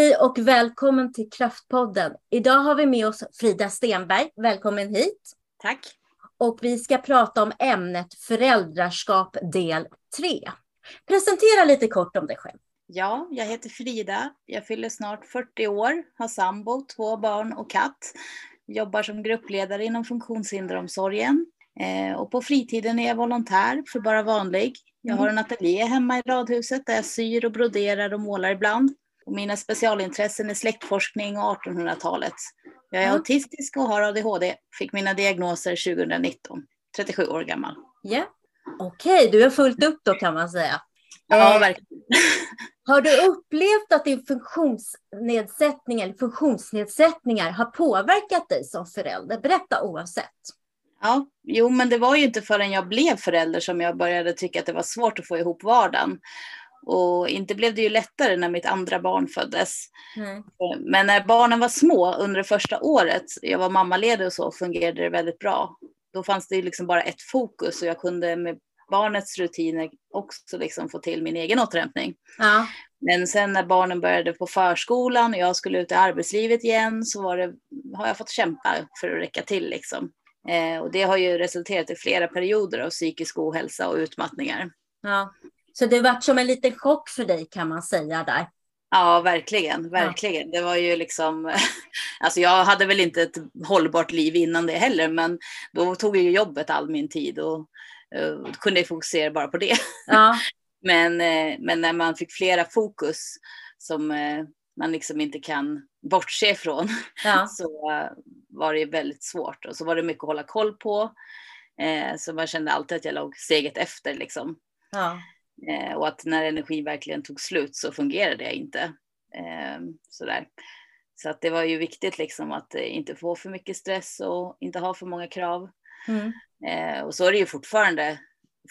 Hej och välkommen till Kraftpodden. Idag har vi med oss Frida Stenberg. Välkommen hit. Tack. Och vi ska prata om ämnet föräldraskap del 3. Presentera lite kort om dig själv. Ja, jag heter Frida. Jag fyller snart 40 år, har sambo, två barn och katt. Jobbar som gruppledare inom funktionshinderomsorgen. Eh, och på fritiden är jag volontär för Bara Vanlig. Jag har en ateljé hemma i radhuset där jag syr och broderar och målar ibland. Och mina specialintressen är släktforskning och 1800-talet. Jag är Ja. autistisk och har ADHD. Fick mina diagnoser 2019. 37 år gammal. Ja. Okej, du har fullt upp då kan man säga. Ja, Eh, verkligen. Har du upplevt att din funktionsnedsättning eller funktionsnedsättningar har påverkat dig som förälder? Berätta oavsett. Ja, jo, men det var ju inte förrän jag blev förälder som jag började tycka att det var svårt att få ihop vardagen. Och inte blev det ju lättare när mitt andra barn föddes. Nej. Men när barnen var små under det första året, jag var mammaledig och så, fungerade det väldigt bra. Då fanns det ju liksom bara ett fokus och jag kunde med barnets rutiner också liksom få till min egen återhämtning. Ja. Men sen när barnen började på förskolan och jag skulle ut i arbetslivet igen så var det, har jag fått kämpa för att räcka till. Liksom. Eh, och det har ju resulterat i flera perioder av psykisk ohälsa och utmattningar. ja. Så det var som en liten chock för dig kan man säga där. Ja, verkligen, verkligen. Det var ju liksom, alltså jag hade väl inte ett hållbart liv innan det heller, men då tog ju jobbet all min tid och uh, kunde fokusera bara på det. Ja. Men, eh, men när man fick flera fokus som eh, man liksom inte kan bortse ifrån Ja. så var det väldigt svårt. Och så var det mycket att hålla koll på. Så man kände alltid att jag låg steget efter liksom. Ja. Eh, och att när energin verkligen tog slut så fungerade jag inte. Eh, sådär. Så att det var ju viktigt liksom att eh, inte få för mycket stress och inte ha för många krav. Mm. Eh, och så är det ju fortfarande.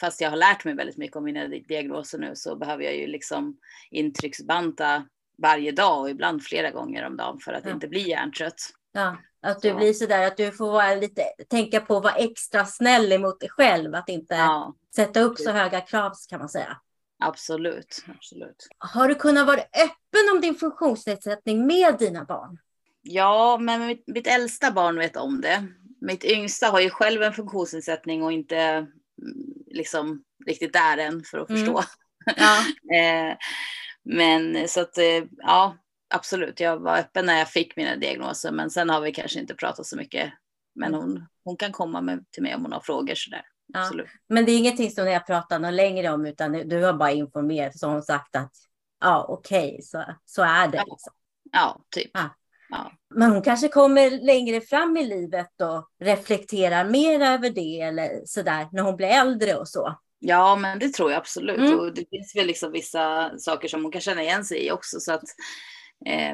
Fast jag har lärt mig väldigt mycket om mina di- diagnoser nu så behöver jag ju liksom intrycksbanta varje dag och ibland flera gånger om dagen för att Ja. inte bli hjärntrött. Ja, att du Så. blir sådär att du får vara lite, tänka på att vara extra snäll emot dig själv, att inte Ja, sätta upp så höga krav kan man säga. absolut. absolut. Har du kunnat vara öppen om din funktionsnedsättning med dina barn? Ja, men mitt, mitt äldsta barn vet om det. Mitt yngsta har ju själv en funktionsnedsättning och inte mm, liksom riktigt där än för att Mm. förstå. Ja, Eh, men så att eh, ja, absolut. Jag var öppen när jag fick mina diagnoser, men sen har vi kanske inte pratat så mycket. Men hon, hon kan komma med, till mig om hon har frågor sådär. ja. Absolut. Men det är ingenting som ni har pratat något längre om, utan du har bara informerat så har hon sagt att ja, okej, så, så är det. Liksom. Ja, typ. Ja. Ja. Men hon kanske kommer längre fram i livet och reflekterar mer över det eller sådär när hon blir äldre och så. ja, men det tror jag absolut. Mm. Och det finns väl liksom vissa saker som hon kan känna igen sig i också. Så att,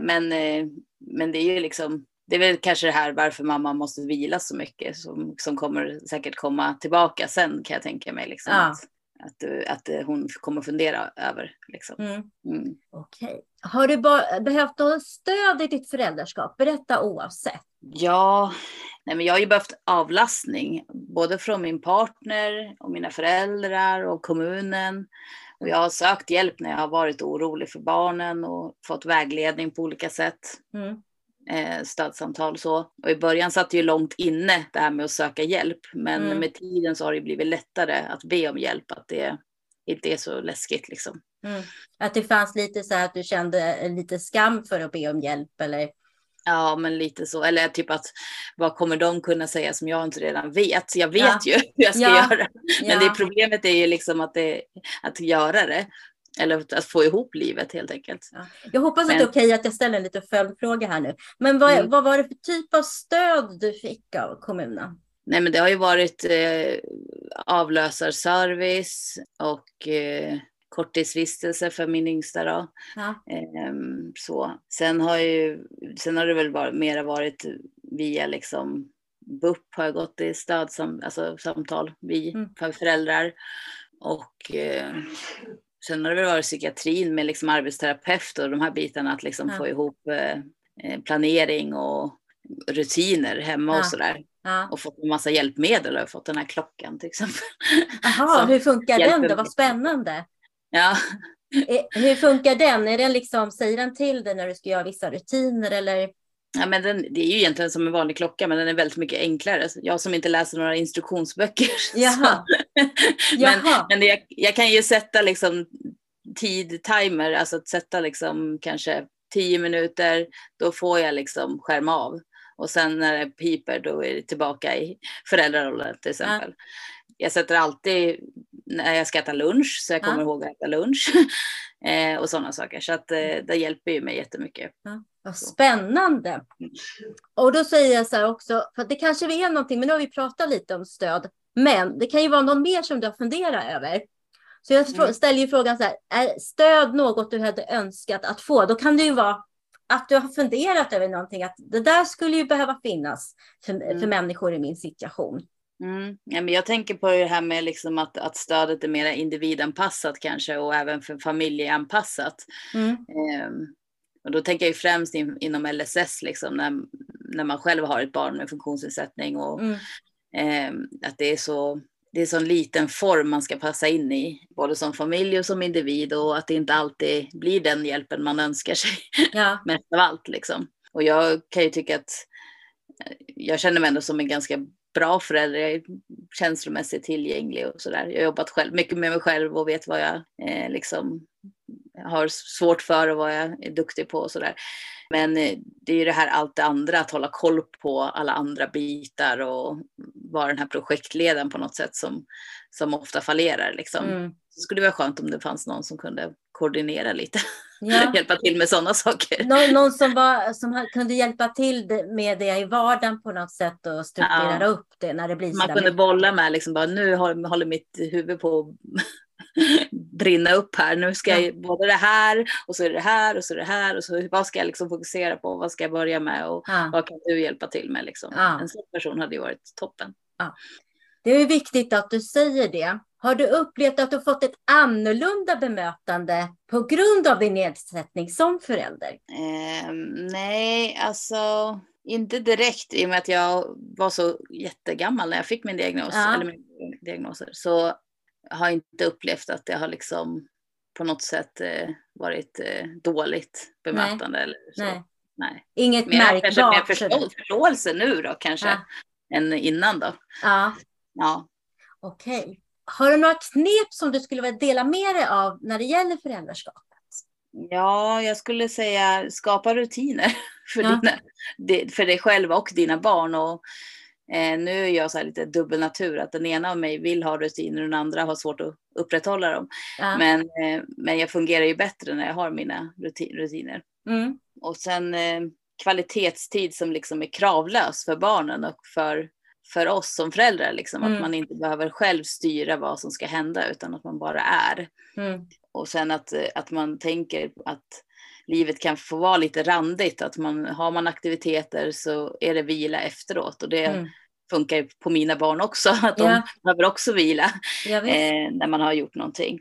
men, eh, men det är ju liksom det är väl kanske det här varför mamma måste vila så mycket som, som kommer säkert komma tillbaka sen kan jag tänka mig. Liksom, Ja. att, att, eh, att eh, hon kommer fundera över. Liksom. Mm. Mm. Okej. Har du behövt något stöd i ditt föräldraskap? Berätta oavsett. Ja, nej men jag har ju behövt avlastning, både från min partner och mina föräldrar och kommunen. Och jag har sökt hjälp när jag har varit orolig för barnen och fått vägledning på olika sätt, Mm. eh, stödsamtal och så. Och i början satt det ju långt inne det här med att söka hjälp, men Mm. med tiden så har det blivit lättare att be om hjälp, att det inte är så läskigt liksom. Mm. Att det fanns lite så här att du kände lite skam för att be om hjälp eller? Ja, men lite så. Eller typ att vad kommer de kunna säga som jag inte redan vet? Jag vet Ja. ju hur jag ska Ja. göra. Men det problemet är ju liksom att, det, att göra det. Eller att- att få ihop livet helt enkelt. Ja. Jag hoppas att Men- det är okej att jag ställer en liten följdfråga här nu. Men vad, Mm. vad var det för typ av stöd du fick av kommunen? Nej, men det har ju varit eh, avlösarservice och eh, korttidsvistelse för min yngsta. Då. Ja. Ehm, så. Sen, har ju, sen har det väl varit, mera varit via liksom BUP har jag gått i stödsam, alltså samtal, vi Mm. för föräldrar. Och eh, sen har det väl varit psykiatrin med liksom arbetsterapeut och de här bitarna att liksom Ja. få ihop eh, eh, planering och rutiner hemma Ja. och sådär. Ja. Och fått en massa hjälpmedel. Har fått den här klockan till exempel. Jaha, hur funkar den då? Vad spännande. Ja, Eh, hur funkar den? Är den liksom, säger den till dig när du ska göra vissa rutiner eller? Ja, men den, det är ju egentligen som en vanlig klocka men den är väldigt mycket enklare. Jag som inte läser några instruktionsböcker. Jaha. men Jaha. men jag, jag kan ju sätta liksom tid, timer, alltså att sätta liksom kanske tio minuter, då får jag liksom skärma av. Och sen när det piper då är det tillbaka i föräldrarollen till exempel. Ja. Jag sätter alltid när jag ska äta lunch så jag kommer ja. ihåg att äta lunch. eh, och sådana saker. Så att eh, det hjälper ju mig jättemycket. Ja. Vad spännande. Mm. Och då säger jag så här också, för det kanske är någonting, men nu har vi pratat lite om stöd. Men det kan ju vara någon mer som du har funderat över. Så jag mm. ställer ju frågan så här, är stöd något du hade önskat att få? Då kan det ju vara att du har funderat över någonting, att det där skulle ju behöva finnas för, mm. för människor i min situation. Mm. Ja, men jag tänker på det här med liksom att, att stödet är mer individanpassat kanske och även för familjeanpassat. Mm. Um, och då tänker jag främst in, inom LSS, liksom, när, när man själv har ett barn med funktionsnedsättning och mm. um, att det är så det är så en liten form man ska passa in i, både som familj och som individ och att det inte alltid blir den hjälpen man önskar sig. Ja. Mest av allt liksom. Och jag kan ju tycka att jag känner mig ändå som en ganska bra förälder. Jag är känslomässigt tillgänglig och sådär. Jag har jobbat själv, mycket med mig själv och vet vad jag eh, liksom har svårt för och vad jag är duktig på och sådär. Men eh, det är ju det här allt det andra, att hålla koll på alla andra bitar och vara den här projektledaren på något sätt som, som ofta fallerar. Liksom. Mm. Det skulle vara skönt om det fanns någon som kunde koordinera lite, ja. hjälpa till med sådana saker. Någon, någon, som, var, som kunde hjälpa till med det i vardagen på något sätt och strukturera ja. upp det när det blir Man kunde bolla med, liksom bara, nu håller mitt huvud på brinna upp här. Nu ska jag både det här och så är det här och så är det här och så vad ska jag liksom fokusera på? Vad ska jag börja med och ja. vad kan du hjälpa till med? Liksom? Ja. En sån person hade ju varit toppen. Ja. Det är viktigt att du säger det. Har du upplevt att du fått ett annorlunda bemötande på grund av din nedsättning som förälder? Eh, nej, alltså inte direkt i och med att jag var så jättegammal när jag fick min diagnos, ja. eller min diagnoser. Så har inte upplevt att det har liksom på något sätt eh, varit eh, dåligt bemötande. Nej. Eller så. Nej. Nej. Inget märkbart. Mer förståelse nu då kanske, ja. än innan då. Ja. Ja. Okej. Okay. Har du några knep som du skulle vilja dela med dig av när det gäller föräldraskapet? Ja, jag skulle säga skapa rutiner för, ja. dina, för dig själv och dina barn. Och Eh, nu är jag så lite dubbelnatur, att den ena av mig vill ha rutiner och den andra har svårt att upprätthålla dem. Ja. Men, eh, men jag fungerar ju bättre när jag har mina rutiner. Mm. Och sen eh, kvalitetstid som liksom är kravlös för barnen och för, för oss som föräldrar. Liksom, mm. Att man inte behöver själv styra vad som ska hända utan att man bara är. Mm. Och sen att, att man tänker att livet kan få vara lite randigt. Att man, har man aktiviteter så är det vila efteråt. Och det mm. funkar på mina barn också. Att de ja. behöver också vila ja, eh, när man har gjort någonting.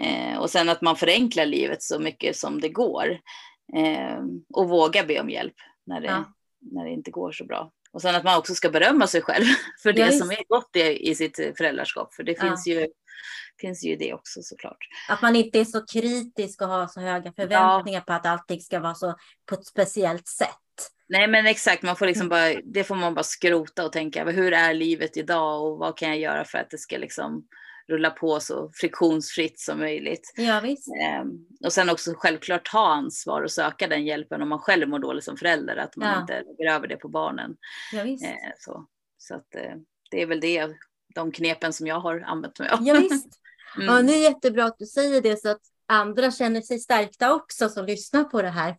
Eh, och sen att man förenklar livet så mycket som det går. Eh, och våga be om hjälp när det, ja. när det inte går så bra. Och sen att man också ska berömma sig själv för det som är gott i, i sitt föräldraskap. För det finns ju finns ju det också såklart. Att man inte är så kritisk och har så höga förväntningar ja. på att allting ska vara så på ett speciellt sätt. Nej men exakt, man får liksom mm. bara, det får man bara skrota och tänka, hur är livet idag och vad kan jag göra för att det ska liksom rulla på så friktionsfritt som möjligt. Ja. Ehm, och sen också självklart ta ansvar och söka den hjälpen om man själv mår dåligt som förälder, att man ja. inte lägger över det på barnen. Ja. Ehm, så så att, eh, det är väl det, de knepen som jag har använt mig av. Ja, visst. Mm. Ja, det är jättebra att du säger det så att andra känner sig stärkta också som lyssnar på det här,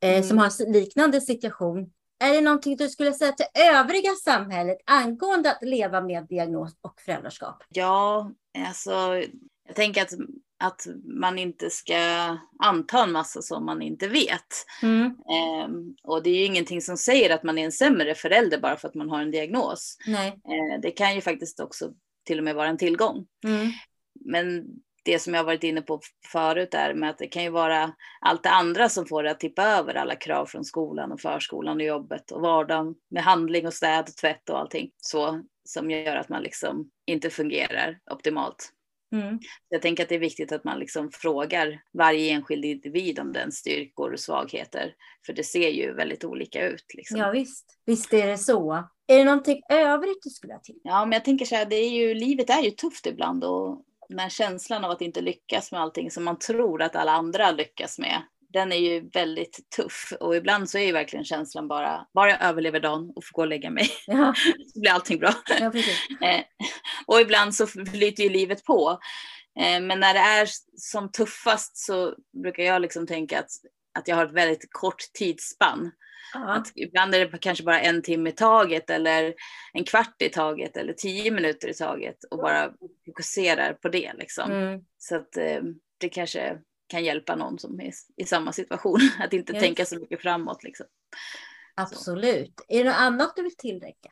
eh, mm. som har en liknande situation. Är det någonting du skulle säga till övriga samhället angående att leva med diagnos och föräldraskap? Ja, alltså jag tänker att, att man inte ska anta en massa som man inte vet. Mm. Um, och det är ju ingenting som säger att man är en sämre förälder bara för att man har en diagnos. Uh, det kan ju faktiskt också till och med vara en tillgång. Mm men det som jag varit inne på förut är med att det kan ju vara allt det andra som får det att tippa över alla krav från skolan och förskolan och jobbet och vardagen med handling och städ och tvätt och allting så som gör att man liksom inte fungerar optimalt. Mm. Jag tänker att det är viktigt att man liksom frågar varje enskild individ om den styrkor och svagheter. För det ser ju väldigt olika ut. Liksom. Ja visst, visst är det så. Är det någonting övrigt du skulle ha till? Ja, men jag tänker så här, det är ju, livet är ju tufft ibland och den här känslan av att inte lyckas med allting som man tror att alla andra lyckas med den är ju väldigt tuff och ibland så är ju verkligen känslan bara, bara jag överlever dagen och får gå och lägga mig ja. så blir allting bra. Ja, eh, och ibland så flyter ju livet på. Eh, men när det är som tuffast så brukar jag liksom tänka att, att jag har ett väldigt kort tidsspann. Att ibland är det kanske bara en timme i taget eller en kvart i taget eller tio minuter i taget och bara fokuserar på det. Liksom. Mm. Så att eh, det kanske kan hjälpa någon som är i samma situation. Att inte yes. tänka så mycket framåt. Liksom. Absolut. Så. Är det något annat du vill tillägga?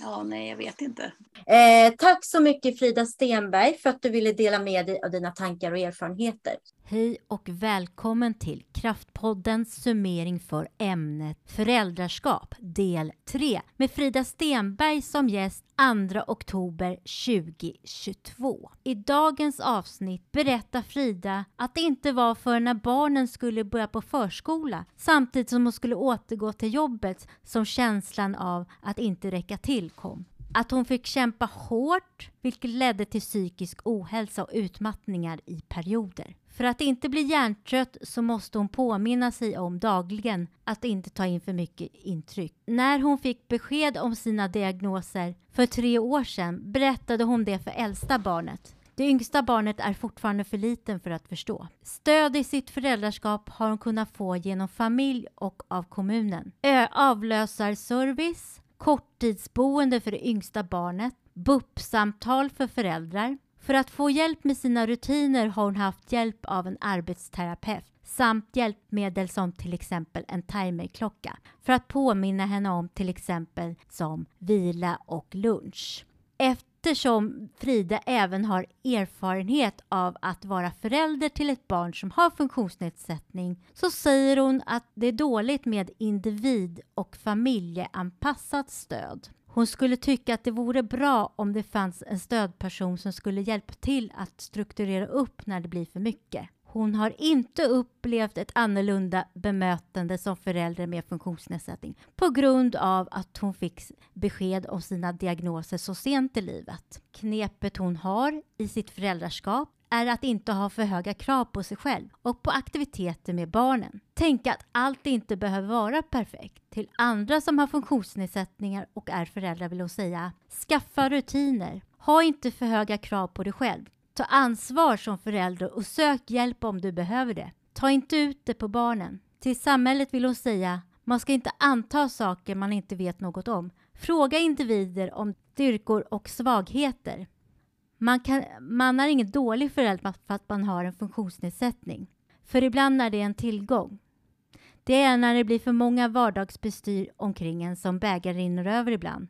Ja, nej, jag vet inte. Eh, tack så mycket Frida Stenberg för att du ville dela med dig av dina tankar och erfarenheter. Hej och välkommen till Kraftpoddens summering för ämnet föräldraskap del 3 med Frida Stenberg som gäst 2 oktober 2022. I dagens avsnitt berättar Frida att det inte var för när barnen skulle börja på förskola samtidigt som hon skulle återgå till jobbet som känslan av att inte räcka till kom. Att hon fick kämpa hårt, vilket ledde till psykisk ohälsa och utmattningar i perioder. För att inte bli hjärntrött så måste hon påminna sig om dagligen att inte ta in för mycket intryck. När hon fick besked om sina diagnoser för tre år sedan berättade hon det för äldsta barnet. Det yngsta barnet är fortfarande för liten för att förstå. Stöd i sitt föräldraskap har hon kunnat få genom familj och av kommunen. Ö avlösarservice, korttidsboende för det yngsta barnet, BUP-samtal för föräldrar, för att få hjälp med sina rutiner har hon haft hjälp av en arbetsterapeut samt hjälpmedel som till exempel en timerklocka för att påminna henne om till exempel som vila och lunch. Eftersom Frida även har erfarenhet av att vara förälder till ett barn som har funktionsnedsättning så säger hon att det är dåligt med individ och familjeanpassat stöd. Hon skulle tycka att det vore bra om det fanns en stödperson som skulle hjälpa till att strukturera upp när det blir för mycket. Hon har inte upplevt ett annorlunda bemötande som förälder med funktionsnedsättning på grund av att hon fick besked om sina diagnoser så sent i livet. Knepet hon har i sitt föräldraskap är att inte ha för höga krav på sig själv och på aktiviteter med barnen. Tänka att allt inte behöver vara perfekt. Till andra som har funktionsnedsättningar och är föräldrar vill hon säga skaffa rutiner. Ha inte för höga krav på dig själv. Ta ansvar som förälder och sök hjälp om du behöver det. Ta inte ut det på barnen. Till samhället vill hon säga man ska inte anta saker man inte vet något om. Fråga individer om styrkor och svagheter. Man, kan, man är ingen dålig förälder för att man har en funktionsnedsättning. För ibland är det en tillgång. Det är när det blir för många vardagsbestyr omkring en som bägaren rinner över ibland.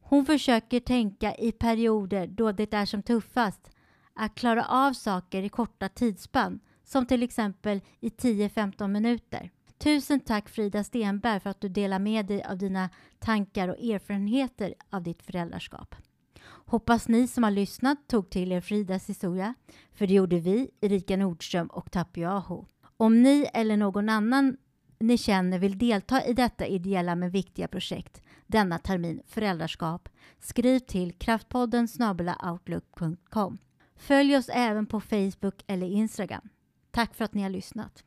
Hon försöker tänka i perioder då det är som tuffast att klara av saker i korta tidsspann, som till exempel i 10-15 minuter. Tusen tack Frida Stenberg för att du delar med dig av dina tankar och erfarenheter av ditt föräldraskap. Hoppas ni som har lyssnat tog till er Fridas historia, för det gjorde vi, Erika Nordström och Tapio Aho. Om ni eller någon annan ni känner vill delta i detta ideella men viktiga projekt denna termin föräldraskap, skriv till kraftpodden outlook.com. Följ oss även på Facebook eller Instagram. Tack för att ni har lyssnat.